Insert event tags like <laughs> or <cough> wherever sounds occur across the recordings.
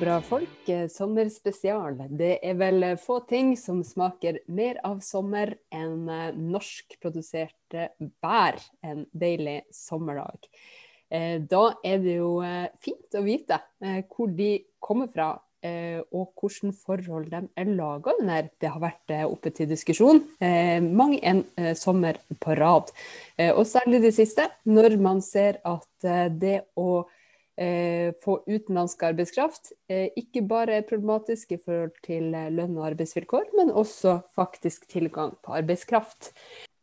bra folk, eh, sommerspesial. Det er vel få ting som smaker mer av sommer enn eh, norskproduserte bær en deilig sommerdag. Eh, da er det jo fint å vite hvor de kommer fra, og hvilke forhold de er laga under. Det har vært oppe til diskusjon mange en sommer på rad. Og særlig det siste, når man ser at det å eh, få utenlandsk arbeidskraft eh, ikke bare er problematisk i forhold til eh, lønn og arbeidsvilkår, men også faktisk tilgang på arbeidskraft.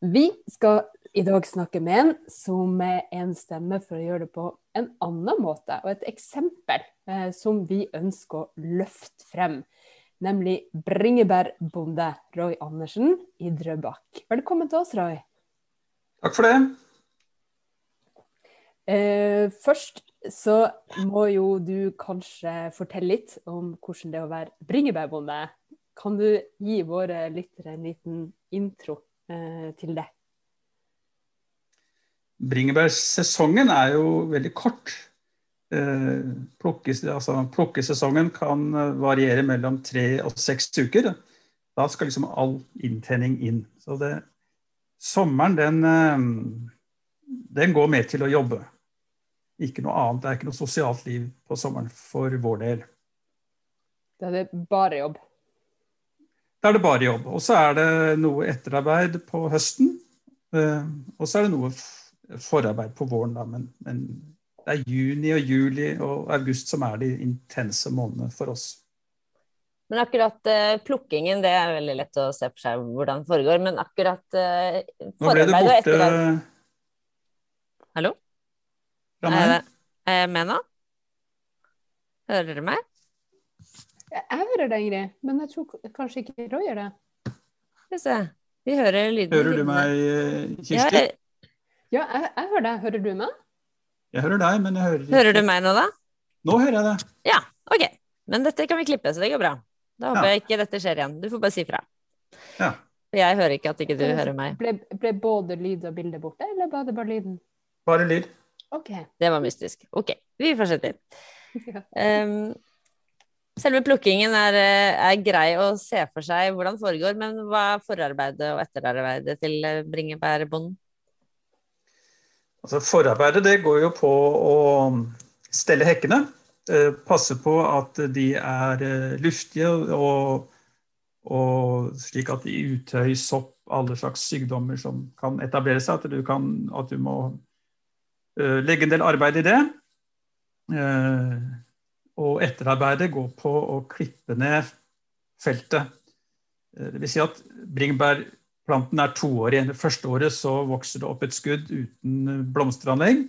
Vi skal i dag snakke med en som er en stemme for å gjøre det på en annen måte, og et eksempel eh, som vi ønsker å løfte frem. Nemlig bringebærbonde Roy Andersen i Drøbak. Velkommen til oss, Roy. Takk for det. Eh, først så må jo du kanskje fortelle litt om hvordan det er å være bringebærbonde. Kan du gi våre lyttere en liten intro eh, til det? Bringebærsesongen er jo veldig kort. Eh, plukkes, altså, plukkesesongen kan variere mellom tre og seks uker. Da skal liksom all inntjening inn. Så det, sommeren, den, eh, den går med til å jobbe. Ikke noe annet. Det er ikke noe sosialt liv på sommeren for vår del. Da er det bare jobb? Da er det bare jobb. Og så er det noe etterarbeid på høsten. Eh, og så er det noe forarbeid på våren, da. Men, men det er juni og juli og august som er de intense månedene for oss. Men akkurat uh, plukkingen, det er veldig lett å se for seg hvordan det foregår. Men akkurat uh, forarbeid og etterarbeid? Fra meg. Er jeg med nå? Hører dere meg? Jeg hører deg, Ingrid, men jeg tror kanskje ikke Roy gjør det. Skal vi se. Vi hører lyden. Hører du meg, Kirsti? Ja, jeg, ja jeg, jeg, hører deg. Hører du meg? Jeg hører deg, men jeg hører ikke Hører du meg nå, da? Nå hører jeg det. Ja, OK. Men dette kan vi klippe, så det går bra. Da håper ja. jeg ikke dette skjer igjen. Du får bare si fra. Ja. Jeg hører ikke at ikke du hører meg. Ble, ble både lyd og bilde borte, eller var det bare lyden? Bare lyd. Okay. Det var mystisk. OK, vi fortsetter. <laughs> Um, selve plukkingen er, eh, er, grei å se for seg hvordan det foregår, men hva er forarbeidet og etterarbeidet til eh, bringebærbonden? Altså, forarbeidet det går jo på å stelle hekkene. Eh, passe på at de er luftige og, og slik at de uttøy sopp, alle slags sykdommer som kan etablere seg. At du, kan, at du må legge en del arbeid i det. Eh, og etterarbeidet går på å klippe ned feltet. Eh, det vil si at bringebærplanten er toårig. Det første året så vokser det opp et skudd uten blomsteranlegg.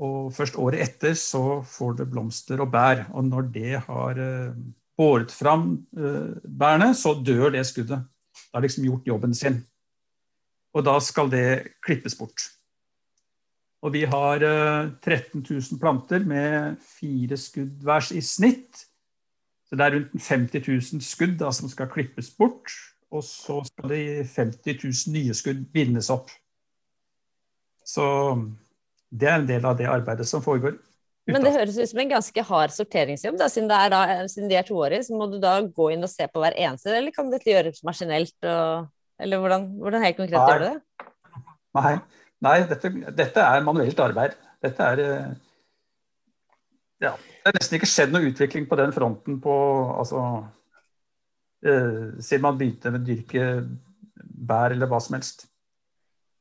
Og først året etter så får det blomster og bær. Og når det har båret fram bærene, så dør det skuddet. Det har liksom gjort jobben sin. Og da skal det klippes bort. Og vi har 13 eh, 000 planter med fire skudd hver i snitt. Så det er rundt 50 000 skudd da, som skal klippes bort. Og så skal de 50 000 nye skudd bindes opp. Så det er en del av det arbeidet som foregår. Men det høres ut som en ganske hard sorteringsjobb. Da. Siden, da, siden, de er toårige, så må du da gå inn og se på hver eneste, eller kan dette gjøres maskinelt? Og, eller hvordan, hvordan, helt konkret Nei. gjør du det? Nei, Nei, dette, dette, er manuelt arbeid. Dette er eh, Ja. Det er nesten ikke skjedd noe utvikling på den fronten på altså eh, Siden man begynte med å dyrke bær eller hva som helst.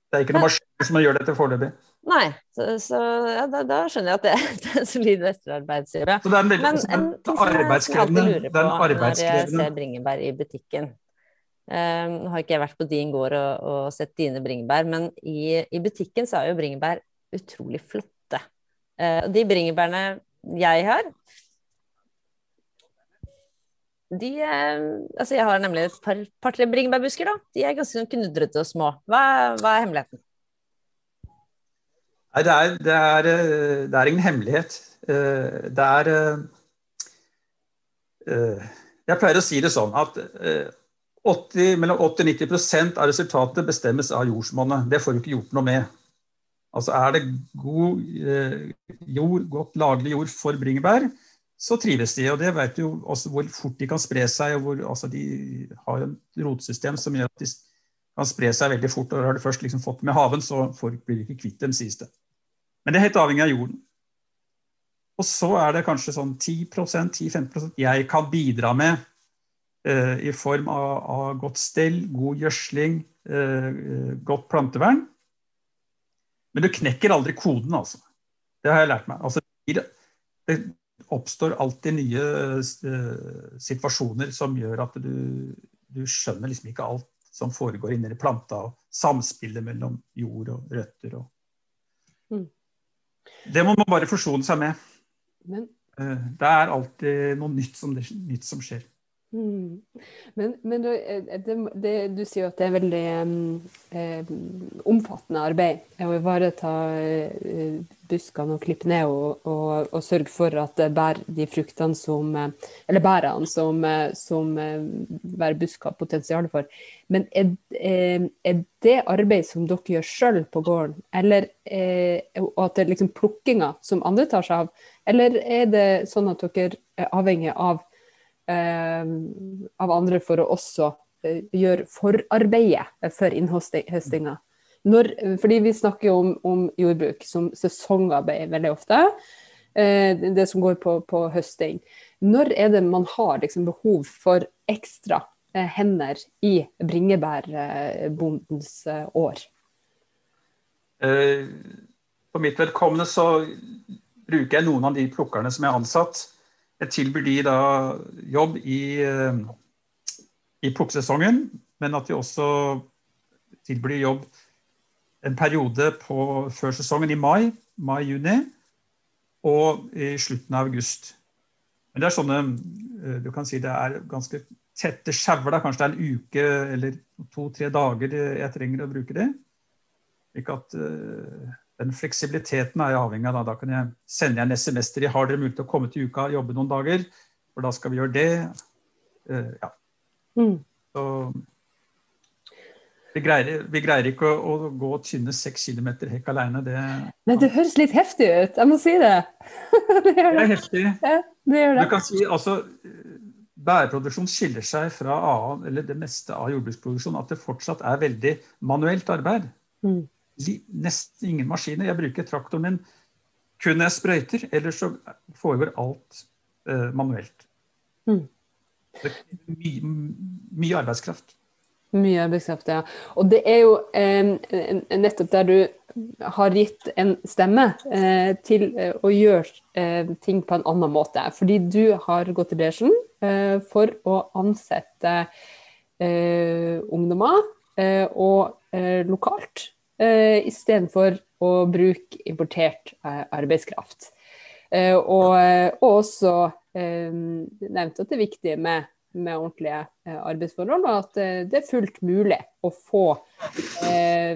Det er ikke noen maskiner som gjør dette foreløpig. Nei, så, så ja, da, da, skjønner jeg at det, <laughs> det er solid etterarbeidsgjøre. Så det er en veldig, Men en jeg alltid lurer på når jeg ser bringebær i butikken, nå har ikke jeg vært på din gård og, og sett dine bringebær, men i, i, butikken så er jo bringebær utrolig flotte. Og de bringebærene jeg har de uh, Altså, jeg har nemlig et par-tre par, bringebærbusker, da. De er ganske sånn knudrete og små. Hva, hva er hemmeligheten? Nei, det det, eh, det er, ingen hemmelighet. Uh, det er Jeg pleier å si det sånn at 80, mellom 80 og 90% av resultatet bestemmes av jordsmonnet. Det får du ikke gjort noe med. Altså er det god eh, jord, godt laglig jord for bringebær, så trives de. Og det vet du også hvor fort de kan spre seg. og hvor, altså De har et rotsystem som gjør at de kan spre seg veldig fort. og Har du først liksom fått med haven, så folk blir ikke kvitt dem, sies det. Men det er helt avhengig av jorden. Og så er det kanskje sånn 10-15% jeg kan bidra med i form av, av, godt stell, god gjødsling, uh, godt plantevern. Men du knekker aldri koden, altså. Det har jeg lært meg. Altså, det oppstår alltid nye situasjoner som gjør at du, du, skjønner liksom ikke alt som foregår inni planta, og samspillet mellom jord og røtter. Og... Mm. Det må man bare forsone seg med. Men, det er alltid noe nytt som, det, nytt som skjer. Mm. Men, men du, eh, det, det, du, sier jo at det er veldig eh, omfattende arbeid å ivareta eh, buskene og klippe ned og, og, og, sørge for at det bærer de fruktene som Eller bærene som, som hver busk har potensial for. Men er, er, det arbeid som dere gjør sjøl på gården, eller og at det er liksom plukkinga som andre tar seg av, eller er det sånn at dere er avhengig av Eh, av andre for å også eh, gjøre forarbeidet for innhøstinga. Fordi vi snakker om, om jordbruk som sesongarbeid veldig ofte. Eh, det som går på, på, høsting. Når er det man har liksom, behov for ekstra hender i bringebærbondens år? For mitt vedkommende så bruker jeg noen av de plukkerne som er ansatt jeg tilbyr de da jobb i, eh, i plukksesongen, men at vi også tilbyr jobb en periode på før sesongen, i mai, mai-juni, og i slutten av august. Men det er sånne eh, Du kan si det er ganske tette sjauer. Kanskje det er en uke eller to-tre dager jeg trenger å bruke det. Ikke at uh, den fleksibiliteten er jeg avhengig av. Da, da kan jeg sende en SMS til de har dere mulighet til å komme til uka og jobbe noen dager, for da skal vi gjøre det. Uh, ja. Mm. Så vi greier, vi greier, ikke å, å gå tynne seks kilometer hekk alene. Det, Nei, det høres litt heftig ut. Jeg må si det. <laughs> det, det. er heftig. Ja, det gjør det. Du kan si altså Bæreproduksjon skiller seg fra annen, eller det meste av jordbruksproduksjon at det fortsatt er veldig manuelt arbeid. Mm nesten ingen maskiner. Jeg bruker traktoren min kun når jeg sprøyter, ellers så foregår alt eh, manuelt. Mm. Er mye, arbeidskraft. Mye arbeidskraft, ja. Og det er jo eh, nettopp der du har gitt en stemme eh, til eh, å gjøre eh, ting på en annen måte. Fordi du har gått i bresjen eh, for å ansette ungdommer og lokalt uh, istedenfor å bruke importert uh, arbeidskraft. Uh, og, og, også nevnt at det er viktig med, med ordentlige arbeidsforhold, og at det er fullt mulig å få,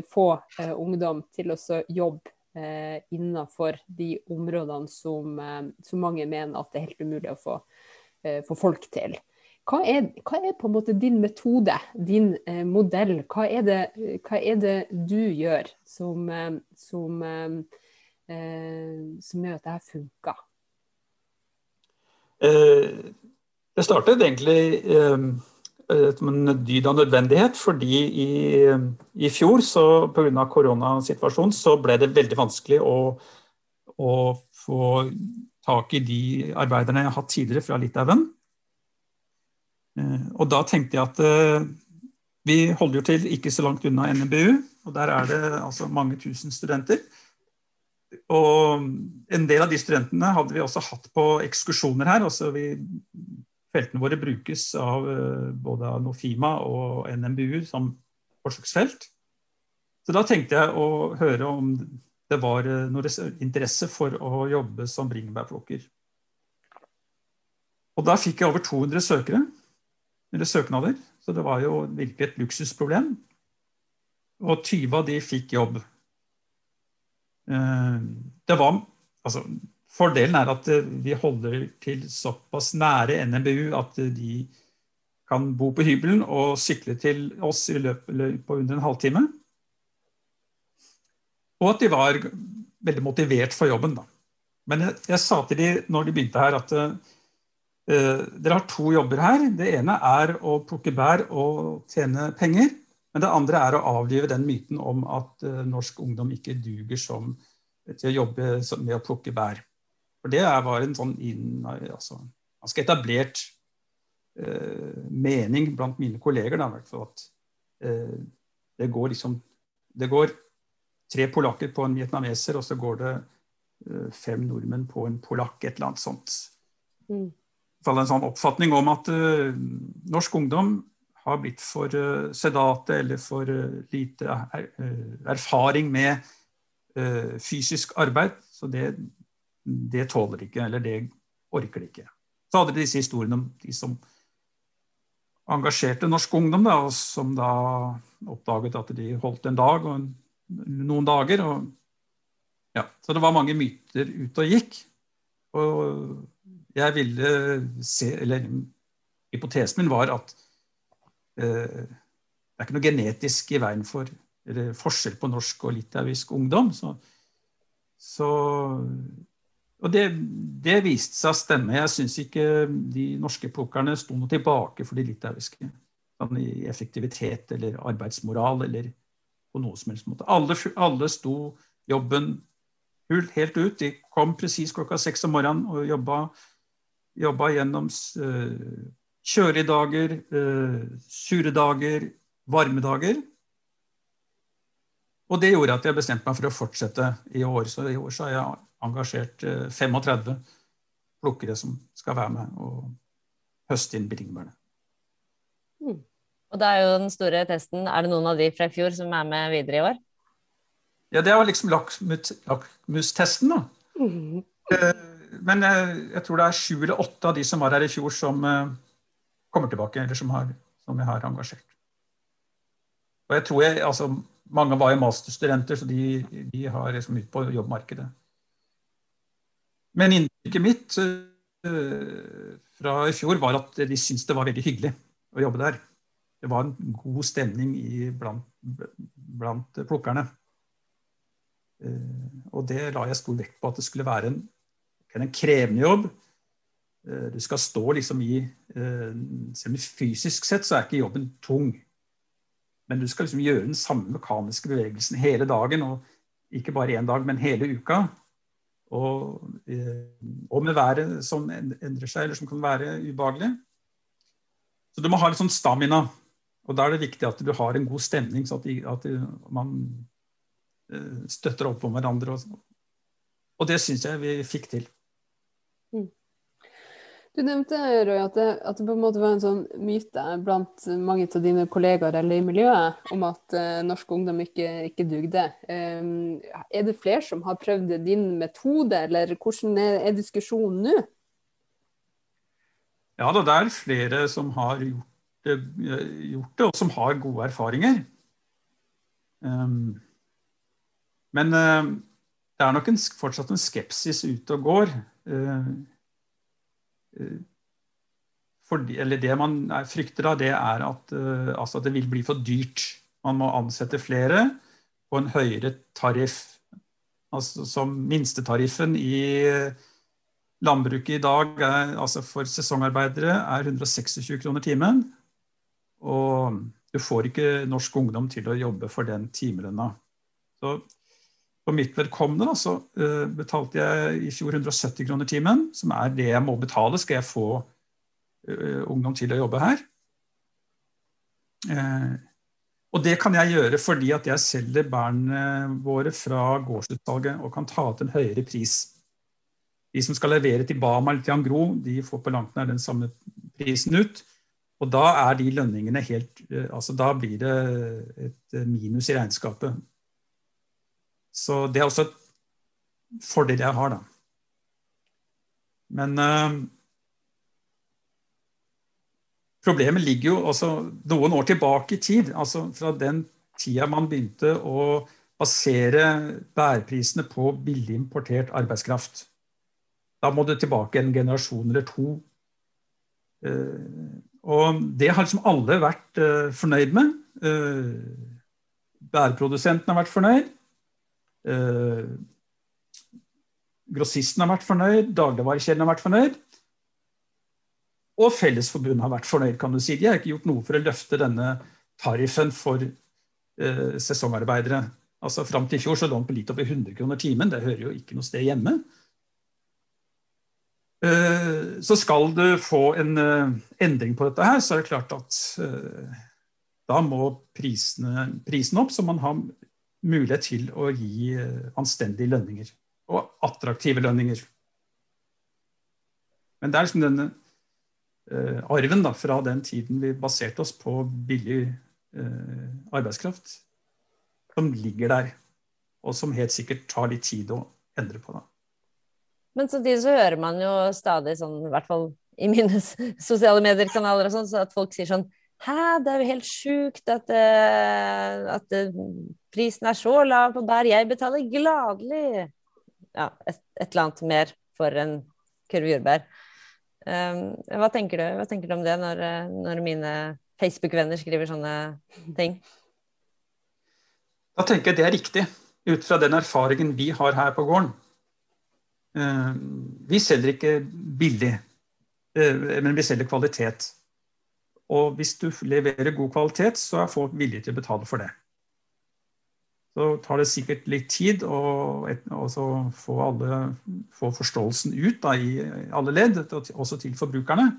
få ungdom til å jobbe eh, innenfor de områdene som, eh, som, mange mener at det er helt umulig å få, eh, få folk til. Hva er, hva er, på en måte din metode, din eh, modell? Hva er, det, hva er, det, du gjør som, eh, som, eh, som gjør at det her funker? Eh, det startet egentlig eh, som en dyd av nødvendighet, fordi i, i fjor, så pga. koronasituasjonen, så ble det veldig vanskelig å, å få tak i de arbeiderne jeg har hatt tidligere fra Litauen. Eh, og da tenkte jeg at eh, vi holder jo til ikke så langt unna NMBU, og der er det altså mange tusen studenter. Og en del av de studentene hadde vi også hatt på ekskursjoner her. altså vi, Feltene våre brukes av eh, både Nofima og NMBU som forsøksfelt. Så da tenkte jeg å høre om det var noe interesse for å jobbe som bringebærplukker. Og da fikk jeg over 200 søkere eller søknader. Så det var jo virkelig et luksusproblem. Og 20 av de fikk jobb. Eh, det var Altså, fordelen er at eh, vi holder til såpass nære NMBU at de kan bo på hybelen og sykle til oss i løpet på under en halvtime. og at de var veldig motivert for jobben. Da. Men jeg, jeg sa til de når de begynte her, at dere har to jobber her. Det ene er å plukke bær og tjene penger. Men det andre er å avlive den myten om at uh, norsk ungdom ikke duger som, til å jobbe med å plukke bær. For det var en sånn inn, altså, ganske etablert eh, mening blant mine kolleger. Da, at eh, det går liksom Det går tre polakker på en vietnameser, og så går det fem nordmenn på en polakk, et eller annet sånt. Mm. En sånn oppfatning om at norsk ungdom har blitt for uh, sedate eller for uh, lite er, uh, erfaring med fysisk arbeid. Så det, det tåler ikke, eller det orker de ikke. Så hadde de disse historiene om de som engasjerte norsk ungdom, da, som da oppdaget at de holdt en dag og en, noen dager. Og, ja, så det var mange myter ute og gikk. Og jeg ville se Eller hypotesen min var at Eh, det er ikke noe genetisk i veien for eller forskjell på norsk og litauisk ungdom. Så, så, og det, det, viste seg å stemme. Jeg syns ikke de norske pokerne sto noe tilbake for de litauiske. Sånn I effektivitet eller arbeidsmoral eller på noe som helst måte. Alle, alle sto jobben helt ut. De kom presis klokka seks om morgenen og jobba, jobba gjennom uh, Kjølige dager, eh, sure dager, varme dager. Og det gjorde at jeg bestemte meg for å fortsette i år. Så i år så har jeg engasjert eh, 35 plukkere som skal være med og høste inn bringebærene. Mm. Og da er jo den store testen Er det noen av de fra i fjor som er med videre i år? Ja, det var liksom lakmustesten, da. Mm. Men jeg, eh, jeg, tror det er sju eller åtte av de som var her i fjor, som eh, kommer tilbake, eller som, har, som jeg har engasjert. Og jeg tror jeg, altså, Mange var jo masterstudenter, så de, de har liksom ut på jobbmarkedet. Men inntrykket mitt uh, fra i fjor var at de syntes det var veldig hyggelig å jobbe der. Det var en god stemning i, blant, blant plukkerne. Uh, og det la jeg stor vekt på at det skulle være en, en krevende jobb, Eh, du skal stå liksom i eh, Selv om fysisk sett så er ikke jobben tung. Men du skal liksom gjøre den samme mekaniske bevegelsen hele dagen. Og ikke bare én dag, men hele uka. Og, eh, og, med været som endrer seg, eller som kan være ubehagelig. Så du må ha litt sånn stamina. Og da er det viktig at du har en god stemning, så at, de, at man støtter opp om hverandre. Og, og det syns jeg vi fikk til. Du nevnte Røy, at det, at det, på en måte var en sånn myte blant mange av dine kollegaer eller i miljøet om at uh, norsk ungdom ikke, ikke dugde. Um, er det flere som har prøvd din metode, eller hvordan er, er diskusjonen nå? Ja, det er flere som har gjort det, gjort det og som har gode erfaringer. Um, men uh, det er nok en, fortsatt en skepsis ute og går. Uh, fordi, eller Det man frykter, da, det er at uh, altså det vil bli for dyrt. Man må ansette flere på en høyere tariff. Altså Som minstetariffen i landbruket i dag er, altså for sesongarbeidere er 126 kroner timen. Og du får ikke norsk ungdom til å jobbe for den timelønna. Så for mitt vedkommende så uh, betalte jeg i fjor 170 kroner timen, som er det jeg må betale skal jeg få uh, ungdom til å jobbe her. Uh, og det kan jeg gjøre fordi at jeg selger bærene våre fra gårdsutsalget og kan ta ut en høyere pris. De som skal levere til Bama eller til Angro, de får på langt nær den samme prisen ut. Og da er de lønningene helt Altså da blir det et minus i regnskapet. Så det er også et fordel jeg har, da. Men eh, problemet ligger jo også noen år tilbake i tid. Altså fra den tida man begynte å basere bærprisene på billig importert arbeidskraft. Da må du tilbake en generasjon eller to. Eh, og det har liksom alle vært eh, fornøyd med. Bærprodusentene har vært fornøyd. Eh, grossisten har vært fornøyd, dagligvarekjeden har vært fornøyd. Og Fellesforbundet har vært fornøyd, kan du si. De har ikke gjort noe for å løfte denne tariffen for eh, sesongarbeidere. Altså Fram til i fjor så lå den på litt over 100 kroner timen. Det hører jo ikke noe sted hjemme. Eh, så skal du få en eh, endring på dette her, så er det klart at eh, da må prisene, prisen opp, så man har mulighet til å gi eh, anstendige lønninger. Og attraktive lønninger. Men det er liksom denne uh, arven da, fra den tiden vi baserte oss på billig uh, arbeidskraft, som ligger der. Og som helt sikkert tar litt tid å endre på. da. Men samtidig så hører man jo stadig sånn, i hvert fall i mine sosiale medier-kanaler og sånn, så at folk sier sånn Hæ, det er jo helt sjukt at, uh, at uh, prisen er så lav på bær. Jeg betaler gladelig ja, et, et, eller annet mer for en kurv jordbær. Um, hva, tenker hva, tenker du, om det når, når mine Facebook-venner skriver sånne ting? Da tenker jeg det er riktig, ut fra den erfaringen vi har her på gården. Uh, vi selger ikke billig, men vi selger kvalitet. Og hvis du leverer god kvalitet, så er folk villige til å betale for det. Så tar det sikkert litt tid å få, alle, få forståelsen ut da, i alle ledd, også til forbrukerne.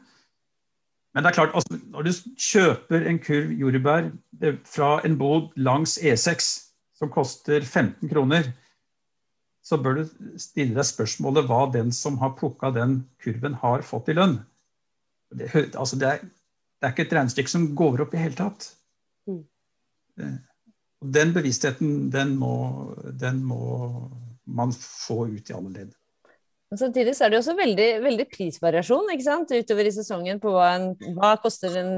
Men det er klart, altså, når du kjøper en kurv jordbær fra en bod langs E6 som koster 15 kroner, så bør du stille deg spørsmålet hva den som har plukka den kurven, har fått i lønn. Det, altså det er det er ikke et regnestykke som går opp i hele tatt. Mm. Eh, den bevisstheten, den må, den må, man få ut i alle ledd. Men samtidig så er det også veldig, veldig prisvariasjon ikke sant? utover i sesongen på hva, en, hva koster en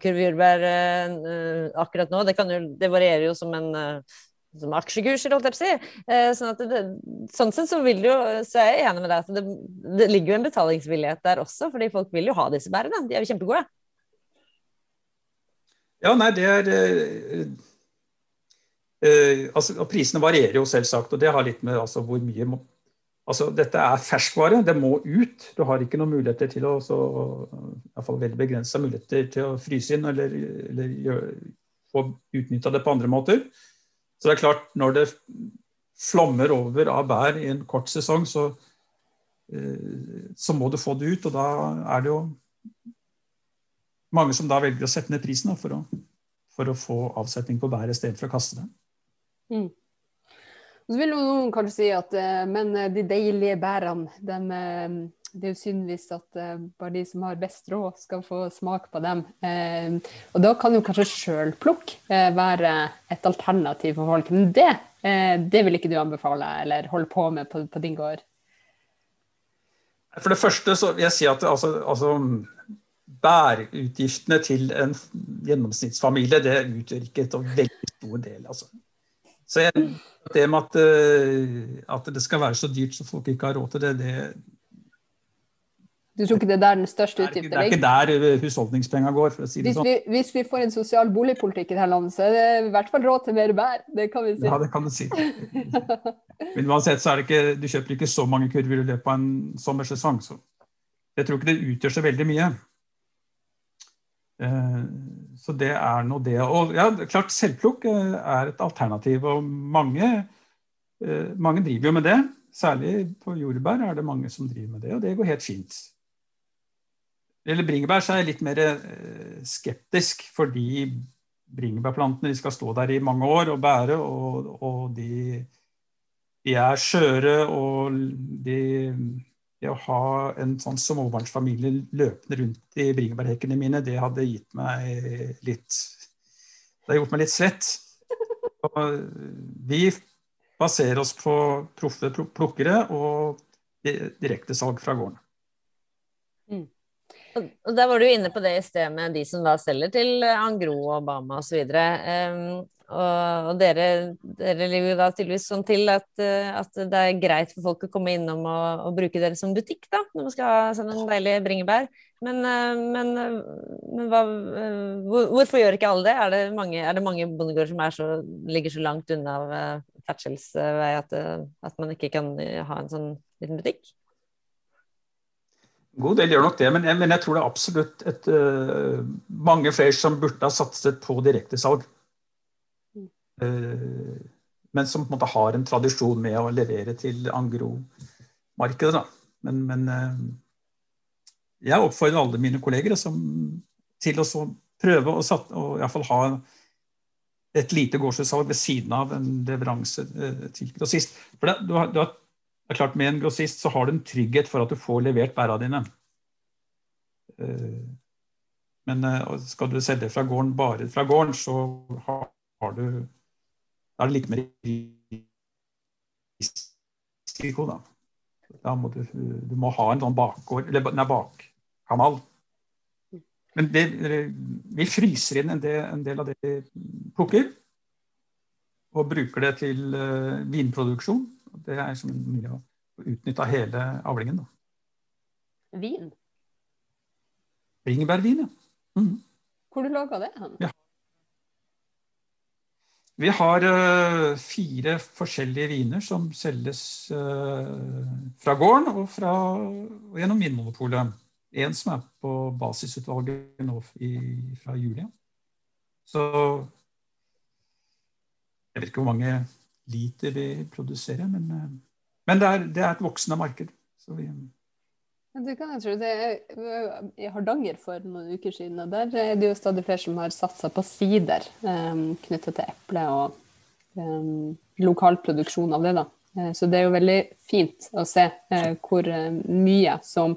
kurvjordbær uh, akkurat nå. Det, jo, det, varierer jo som en uh, som aksjekurser, holdt jeg på å si. Uh, sånn, at det, sånn sett så vil det jo, så er jeg enig med deg at det, det ligger jo en betalingsvillighet der også, fordi folk vil jo ha disse bærene. De er jo kjempegode. Ja, nei, det er eh, eh, altså, og Prisene varierer jo selvsagt, og det har litt med altså, hvor mye må, altså, Dette er ferskvare, det må ut. Du har ikke noen muligheter til å så, fall veldig begrensa muligheter til å fryse inn eller, eller få utnytta det på andre måter. Så det er klart, når det flommer over av bær i en kort sesong, så, eh, så må du få det ut. Og da er det jo mange som da velger å sette ned prisen da, for, å, for, å, få avsetning på bæret i stedet for å kaste det. Mm. Så vil noen kanskje si at eh, men eh, de deilige bærene, de, eh, det er jo synd at bare de som har best råd, skal få smak på dem. Og da kan jo kanskje sjølplukk være et alternativ for folk. Men det, det vil ikke du anbefale eller holde på med på, på din gård? For det første så vil jeg si at altså, altså bæreutgiftene til en gjennomsnittsfamilie det utgjør ikke et veldig stor del. Altså. Så jeg, det med at, eh, at, det skal være så dyrt så folk ikke har råd til det, det du tror ikke det er der den største utgiften ligger? Det er ikke der husholdningspengene husholdningspenga går, for å si det hvis sånn. Vi, hvis vi får en sosial boligpolitikk i dette landet, så er det i hvert fall råd til mer bær. Det kan vi si. Ja, det kan du si. Men uansett så er det ikke, du kjøper ikke så mange kurver i løpet av en sommersesong. Så jeg tror ikke det utgjør så veldig mye. Eh, så det er nå det. Og ja, klart selvplukk eh, er et alternativ. Og mange, eh, mange driver jo med det. Særlig på jordbær er det mange som driver med det, og det går helt fint. Eller bringebær så er jeg litt mer skeptisk, fordi bringebærplantene skal stå der i mange år og bære, og, og de, de, er skjøre, og de det å ha en sånn småbarnsfamilie løpende rundt i bringebærhekkene mine, det hadde gitt meg litt Det har gjort meg litt svett. Og vi baserer oss på proffe plukkere og direktesalg fra gården. Mm. Og Der var du inne på det i sted med de som da selger til Angro, Obama osv. Um, Og, og dere, dere ligger jo da tydeligvis sånn til at, eh, at, det er greit for folk å komme innom og, og bruke dere som butikk, da, når man skal ha sånn en deilig bringebær. Men, eh, men, eh, men hva, hvor, hvorfor gjør ikke alle det? Er det mange, er mange bondegårder som så, ligger så langt unna ferdselsvei at, at, man ikke kan ha en sånn liten butikk? En god del gjør nok det, men jeg, men jeg tror det er absolutt et, uh, mange flere som burde ha satset på direktesalg. Eh, men som på en måte har en tradisjon med å levere til Angro-markedet. Men, men, eh, jeg oppfordrer alle mine kolleger som, til å prøve å, satt, å ha et lite gårdsutsalg ved siden av en leveranse eh, til grossist. For det, du har, du har, det er klart Med en grossist så har du en trygghet for at du får levert bæra dine. Men skal du selge fra gården bare fra gården, så har, har du da er det litt mer risiko, da. Da må du, du må ha en sånn bakgård, eller nei, bakkanal. Men det, vi fryser inn en del, en del, av det vi plukker. Og bruker det til uh, vinproduksjon. Det er som mulig å utnytte hele avlingen. Da. Vin? Bringebærvin, ja. Mm. Hvor du laga det? Han? Ja. Vi har uh, fire forskjellige viner som selges uh, fra gården og, fra, og gjennom Vinmonopolet. En som er på basisutvalget nå i, fra juli. Så Jeg vet ikke hvor mange liter vi produserer, men, uh, men det, er, det, er, et voksende marked. Så vi, det kan jeg tro. Det er, I Hardanger for noen uker siden, og der er det jo stadig flere som har satsa på sider um, knytta til eple og um, lokal produksjon av det. da. Så det er jo veldig fint å se uh, hvor mye som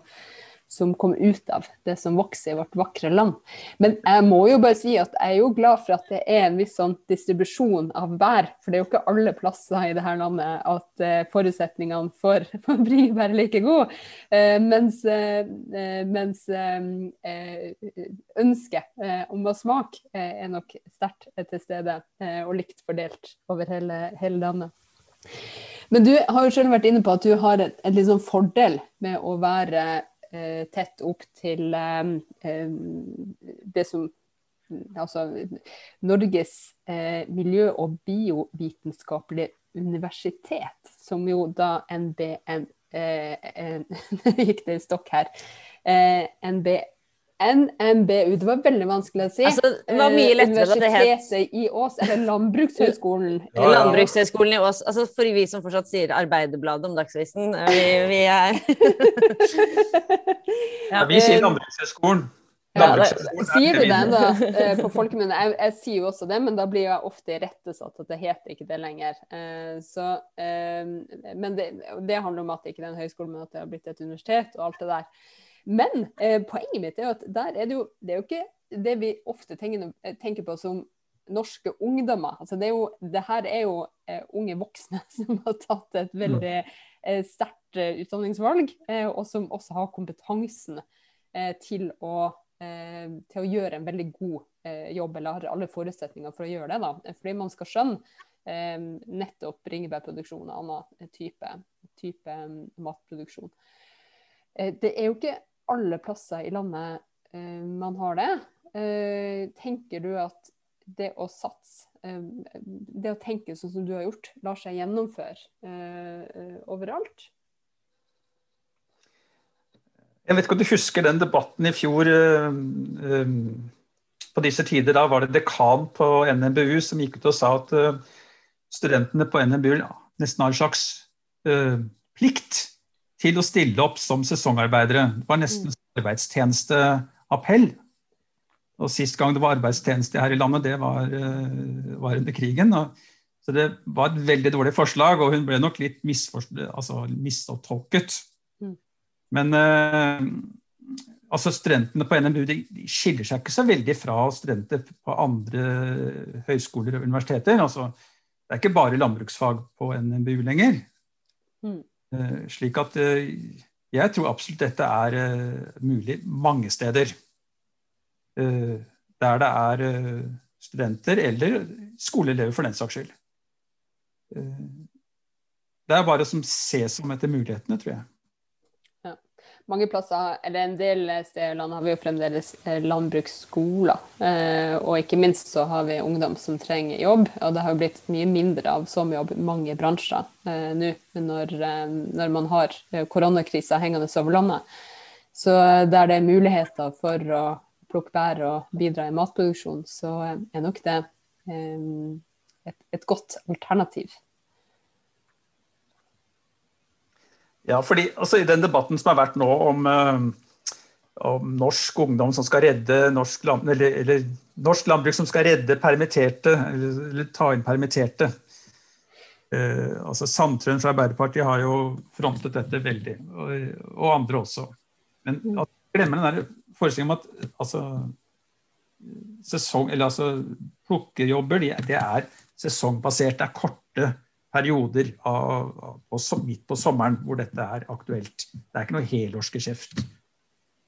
som kom ut av det som vokser i vårt vakre land. Men jeg må jo bare si at jeg er jo glad for at det er en viss sånn distribusjon av bær. For det er jo ikke alle plasser i dette landet at uh, forutsetningene for, <laughs> for bringebær er like gode. Uh, mens, uh, mens ønsket om å smake er nok sterkt til stede og likt fordelt over hele, hele landet. Men du har jo selv vært inne på at du har en, en liksom fordel med å være Eh, tett opp til eh, eh, det som Altså Norges miljø- og biovitenskapelige universitet, som jo da NBN <laughs> Gikk det i stokk her. NBN NMBU. Det var veldig vanskelig å si. Altså, det var mye lettere da det het Universitetet i Ås, eller Landbrukshøgskolen. <laughs> Ja, ja. Landbrukshøgskolen i Ås. Altså for vi som fortsatt sier Arbeiderbladet om Dagsavisen. Vi, vi er <laughs> ja. Vi sier Landbrukshøgskolen. Ja, sier du det eh, på folkemunne? Jeg, jeg, sier jo også det, men da blir jeg ofte irettesatt at det heter ikke det lenger. Uh, så, uh, men det, det, handler om at det ikke er en høyskole, men at det har blitt et universitet og alt det der. Men eh, poenget mitt er at der er det jo Det er jo ikke det vi ofte tenker, tenker på som norske ungdommer. Altså det, er jo, det her er jo eh, unge voksne <laughs> som har tatt et veldig eh, sterkt eh, utdanningsvalg, eh, og som også har kompetansen eh, til å, til, å, gjøre en veldig god jobb, eller har alle forutsetninger for å gjøre det. da. Fordi man skal skjønne nettopp bringebærproduksjon og annen type, type matproduksjon. det er jo ikke alle plasser i landet uh, man har det. Uh, tenker du at det å satse, uh, det å tenke sånn som du har gjort, lar seg gjennomføre overalt? Jeg vet ikke om du husker den debatten i fjor på disse tider. Da var det dekan på NMBU som gikk ut og sa at studentene på NMBU nesten har en slags plikt til å stille opp som sesongarbeidere. Det var nesten mm. arbeidstjenesteappell. Og Sist gang det var arbeidstjeneste her i landet, det var, eh, var under krigen. Og, så det var et veldig dårlig forslag, og hun ble nok litt altså, mistolket. Mm. Men uh, altså studentene på NMBU de skiller seg ikke så veldig fra studenter på andre høyskoler og universiteter. Altså, det er ikke bare landbruksfag på NMBU lenger. Mm. Eh, slik at eh, jeg tror absolutt dette er eh, mulig mange steder. Der det er studenter eller skoleelever for den saks skyld. Det er bare som ses som etter mulighetene, tror jeg mange plasser, eller en del steder i landet, har vi jo fremdeles eh, landbruksskoler. Eh, og ikke minst så har vi ungdom som trenger jobb, og det har jo blitt mye mindre av sommerjobb i mange bransjer eh, nå når, når, man har koronakrisa hengende over landet. Så der det er muligheter for å plukke bær og bidra i matproduksjon, så er nok det et, et godt alternativ. Ja, fordi altså, I den debatten som har vært nå om, uh, om norsk ungdom som skal redde norsk, land, eller, eller, norsk landbruk som skal redde permitterte, eller, eller ta inn permitterte uh, altså Sandtrøen fra Arbeiderpartiet har jo frontet dette veldig, og, og andre også. Men at, glemmer den der forestillingen om at altså, sesong, eller altså, plukkejobber de, det er sesongbasert. Det er korte perioder av, av, midt på sommeren hvor dette er aktuelt. Det er ikke noe helårsgeskjeft.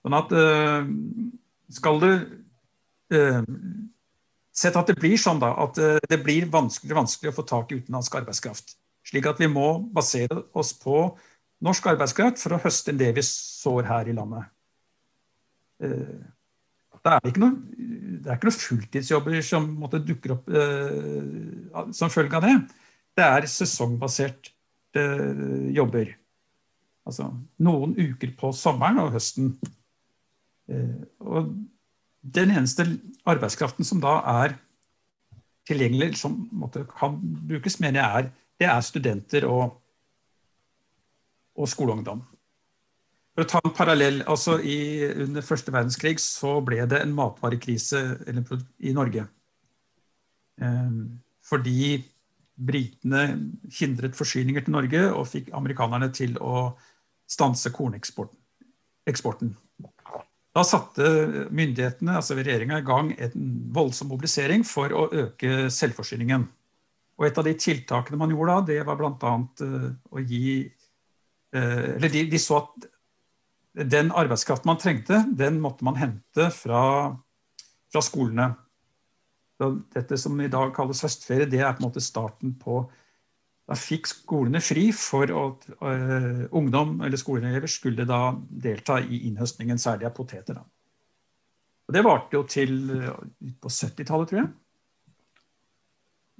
Sånn at øh, skal du øh, Sett at det blir sånn da, at uh, det blir vanskeligere og vanskeligere å få tak i utenlandsk arbeidskraft. Slik at vi må basere oss på norsk arbeidskraft for å høste det vi sår her i landet. Er det ikke noe, det er ikke noe fulltidsjobber som måtte dukker opp som følge av det det er sesongbaserte eh, jobber. Altså noen uker på sommeren og høsten. Eh, og den eneste arbeidskraften som da er tilgjengelig, som måtte, kan brukes, mener jeg er, det er studenter og, og skoleungdom. For å ta en parallell, altså i, Under første verdenskrig så ble det en matvarekrise i Norge. Eh, fordi britene hindret forsyninger til Norge og fikk amerikanerne til å stanse korneksporten. Da satte myndighetene, altså regjeringa, i gang en voldsom mobilisering for å øke selvforsyningen. Og et av de tiltakene man gjorde da, det var bl.a. Eh, å gi eh, Eller de, de, så at den arbeidskraften man trengte, den måtte man hente fra, fra skolene. Dette som i dag kalles høstferie, det er på en måte starten på Da fikk skolene fri for at uh, ungdom eller skoleelever skulle da delta i innhøstningen, særlig av poteter. Da. Og det varte jo til uh, på 70-tallet, tror jeg.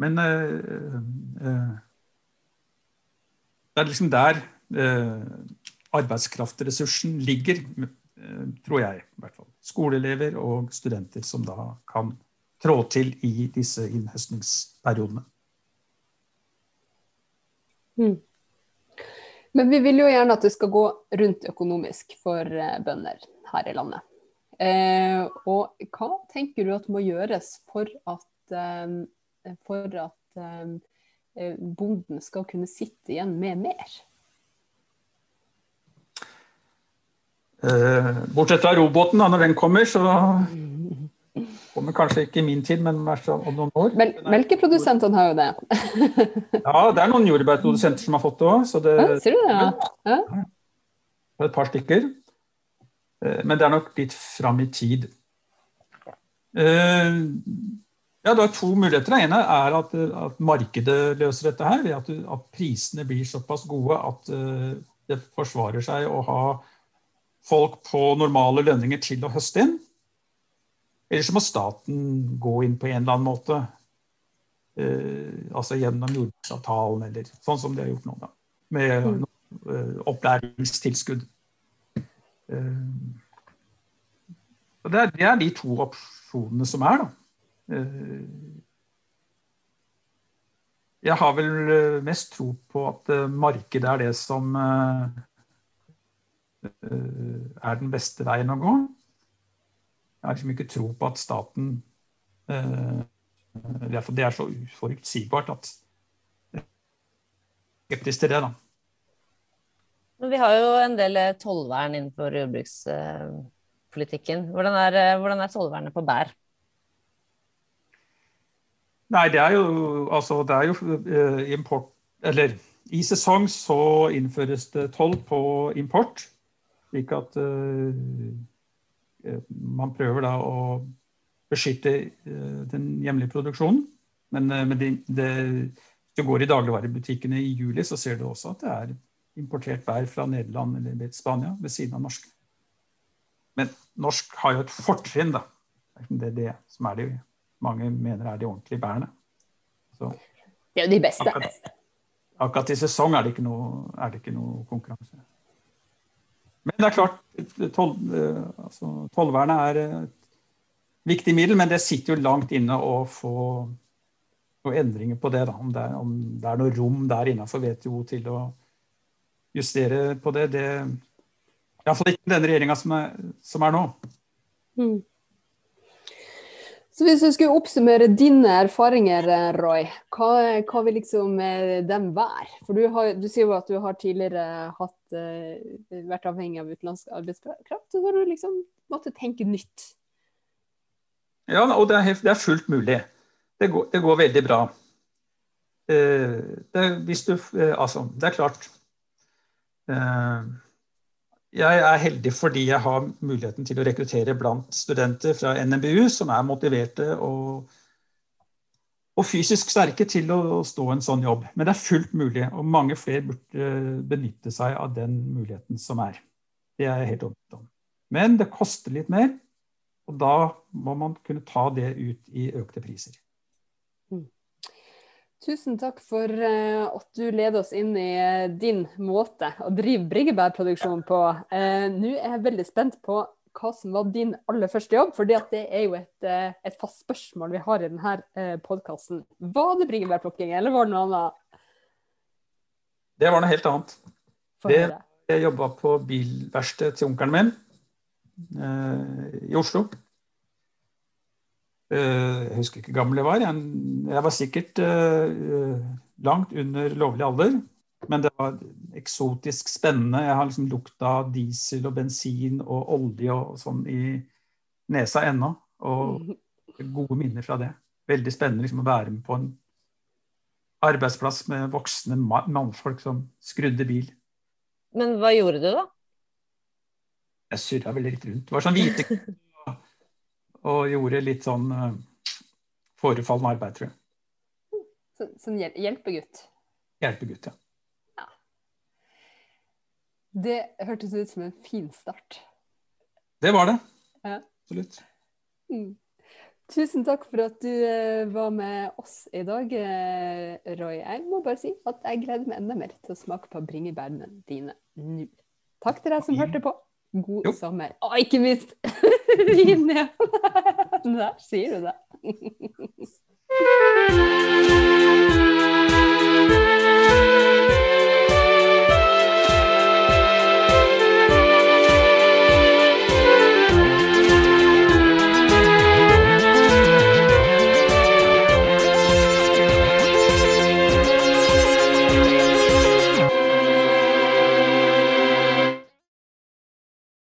Men uh, det er liksom der arbeidskraftressursen ligger, tror jeg. i hvert fall. Skoleelever og studenter som da kan trå til i disse innhøstningsperiodene. Mm. Men vi vil jo gjerne at det skal gå rundt økonomisk for eh, bønder her i landet. Eh, og hva tenker du at må gjøres for at, eh, for at eh, bonden skal kunne sitte igjen med mer? Eh, bortsett fra robåten, da, når den kommer, så Kommer kanskje ikke i min tid, men om noen år. Mel melkeprodusentene har jo det. ja, det er noen jordbærprodusenter som har fått det òg. Ja, sier du det? Ja. ja. Et par stykker. Eh, men det er nok litt fram i tid. Eh, ja, Du har to muligheter. Det ene er at, at markedet løser dette her, ved at, at, prisene blir såpass gode at eh, det forsvarer seg å ha folk på normale lønninger til å høste inn. Eller så må staten gå inn på en eller annen måte. Eh, altså gjennom jordbruksavtalen, eller sånn som de har gjort nå, da. Med mm. uh, opplæringstilskudd. Uh, det, er, det, er, de to opsjonene som er, da. Uh, jeg har vel mest tro på at markedet er det som er den beste veien å gå. Jeg har liksom ikke tro på at staten eh, Det er så uforutsigbart at skeptisk til det, da. Vi har jo en del eh, tollvern innenfor jordbrukspolitikken. Hvordan er, eh, hvordan er tollvernet på bær? Nei, det er jo altså det er jo import Eller i sesong så innføres det toll på import. Slik at uh, Eh, man prøver da å beskytte den hjemlige produksjonen. Men, men det, det, hvis du går i dagligvarebutikkene i juli, så ser du også at det er importert bær fra Nederland eller Spania ved siden av norsk. Men norsk har jo et fortrinn, da. Det er det som er det mange mener er de ordentlige bærene. Så, det er jo de beste. Akkurat, akkurat i sesong er det ikke noe, det ikke noe konkurranse. Men det er klart, tol, eh, altså, er et viktig middel, men det sitter jo langt inne å få noen endringer på det. Da. Om, det er, om det er noe rom der innafor WTO til å justere på det. det Iallfall ikke denne regjeringa som, som, er nå. Mm. Så hvis du skulle oppsummere dine erfaringer, Roy, hva, hva vil liksom eh, dem være? For du, har, du, sier jo at du har tidligere hatt, uh, vært avhengig av utenlandsk arbeidskraft. Så har du liksom måttet tenke nytt. Ja, og det er, det er fullt mulig. Det går, det går veldig bra. Uh, det, du, altså, det er klart jeg er heldig fordi jeg har muligheten til å rekruttere blant studenter fra NMBU som er motiverte og, og fysisk sterke til å stå en sånn jobb. Men det er fullt mulig, og mange flere burde benytte seg av den muligheten som er. Det er jeg helt overbevist om. Men det koster litt mer, og da må man kunne ta det ut i økte priser. Tusen takk for uh, at du leder oss inn i uh, din måte å drive bringebærproduksjon på. Uh, Nå er jeg veldig spent på hva som var din aller første jobb, for det er jo et, et, fast spørsmål vi har i denne podkasten. Var det bringebærplukking, eller var det noe annet? Det var noe helt annet. Det, jeg jobba på bilverkstedet til onkelen min i Oslo. Eh, jeg husker ikke hvor gammel jeg var. Jeg var sikkert eh, langt under lovlig alder. Men det var eksotisk spennende. Jeg har liksom lukta diesel og bensin og olje og sånn i nesa ennå. Og gode minner fra det. Veldig spennende liksom, å være med på en arbeidsplass med voksne mannfolk som skrudde bil. Men hva gjorde du, da? Jeg surra veldig litt rundt. Det var sånn hvite <laughs> og gjorde litt sånn uh, forefallende arbeid, tror jeg. Så, sånn hjelpegutt? Hjelpegutt, ja. ja. Det hørtes ut som en fin start. Det var det. Ja. Absolutt. Mm. Tusen takk for at du uh, var med oss i dag, uh, Roy. Jeg må bare si at jeg gleder meg enda mer til å smake på bringebærene dine nå. Takk til deg som hørte på. God jo. sommer. Og ikke minst <laughs> vin! Ja. <laughs> Der sier du det. <laughs>